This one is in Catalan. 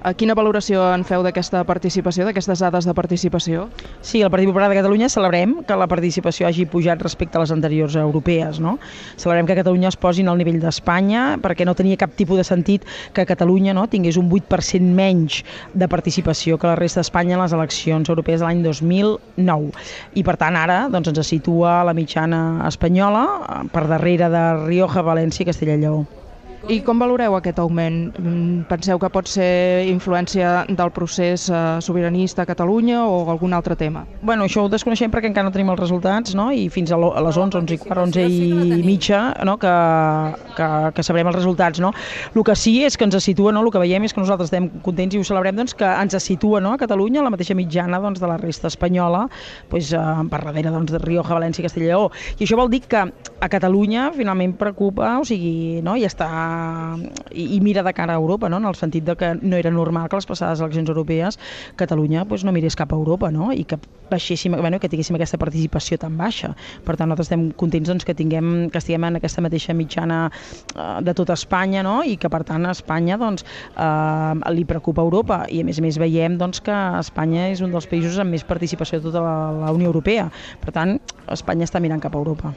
Eh, Quina valoració en feu d'aquesta participació, d'aquestes dades de participació? Sí, el Partit Popular de Catalunya celebrem que la participació hagi pujat respecte a les anteriors europees. No? Celebrem que Catalunya es posi al nivell d'Espanya perquè no tenia cap tipus de sentit que Catalunya no, tingués un 8% menys de participació que la resta d'Espanya en les eleccions europees de l'any 2009. I per tant ara doncs, ens situa la mitjana espanyola eh, per darrere de Rioja, València i Castella i Lleó. I com valoreu aquest augment? Mm, Penseu que pot ser influència del procés eh, sobiranista a Catalunya o algun altre tema? Bueno, això ho desconeixem perquè encara no tenim els resultats, no? i fins a, a les 11, 11 i quart, 11 i mitja, no? que, que, que sabrem els resultats. No? El que sí és que ens situa, no? el que veiem és que nosaltres estem contents i ho celebrem, doncs, que ens situa no? a Catalunya la mateixa mitjana doncs, de la resta espanyola, doncs, per darrere doncs, de Rioja, València i Lleó. I això vol dir que a Catalunya finalment preocupa, o sigui, no? i està i, i mira de cara a Europa, no? en el sentit de que no era normal que les passades eleccions europees Catalunya pues, no mirés cap a Europa no? i que baixéssim, bueno, que tinguéssim aquesta participació tan baixa. Per tant, nosaltres estem contents doncs, que, tinguem, que estiguem en aquesta mateixa mitjana eh, de tota Espanya no? i que per tant a Espanya doncs, eh, li preocupa Europa i a més a més veiem doncs, que Espanya és un dels països amb més participació de tota la, la Unió Europea. Per tant, Espanya està mirant cap a Europa.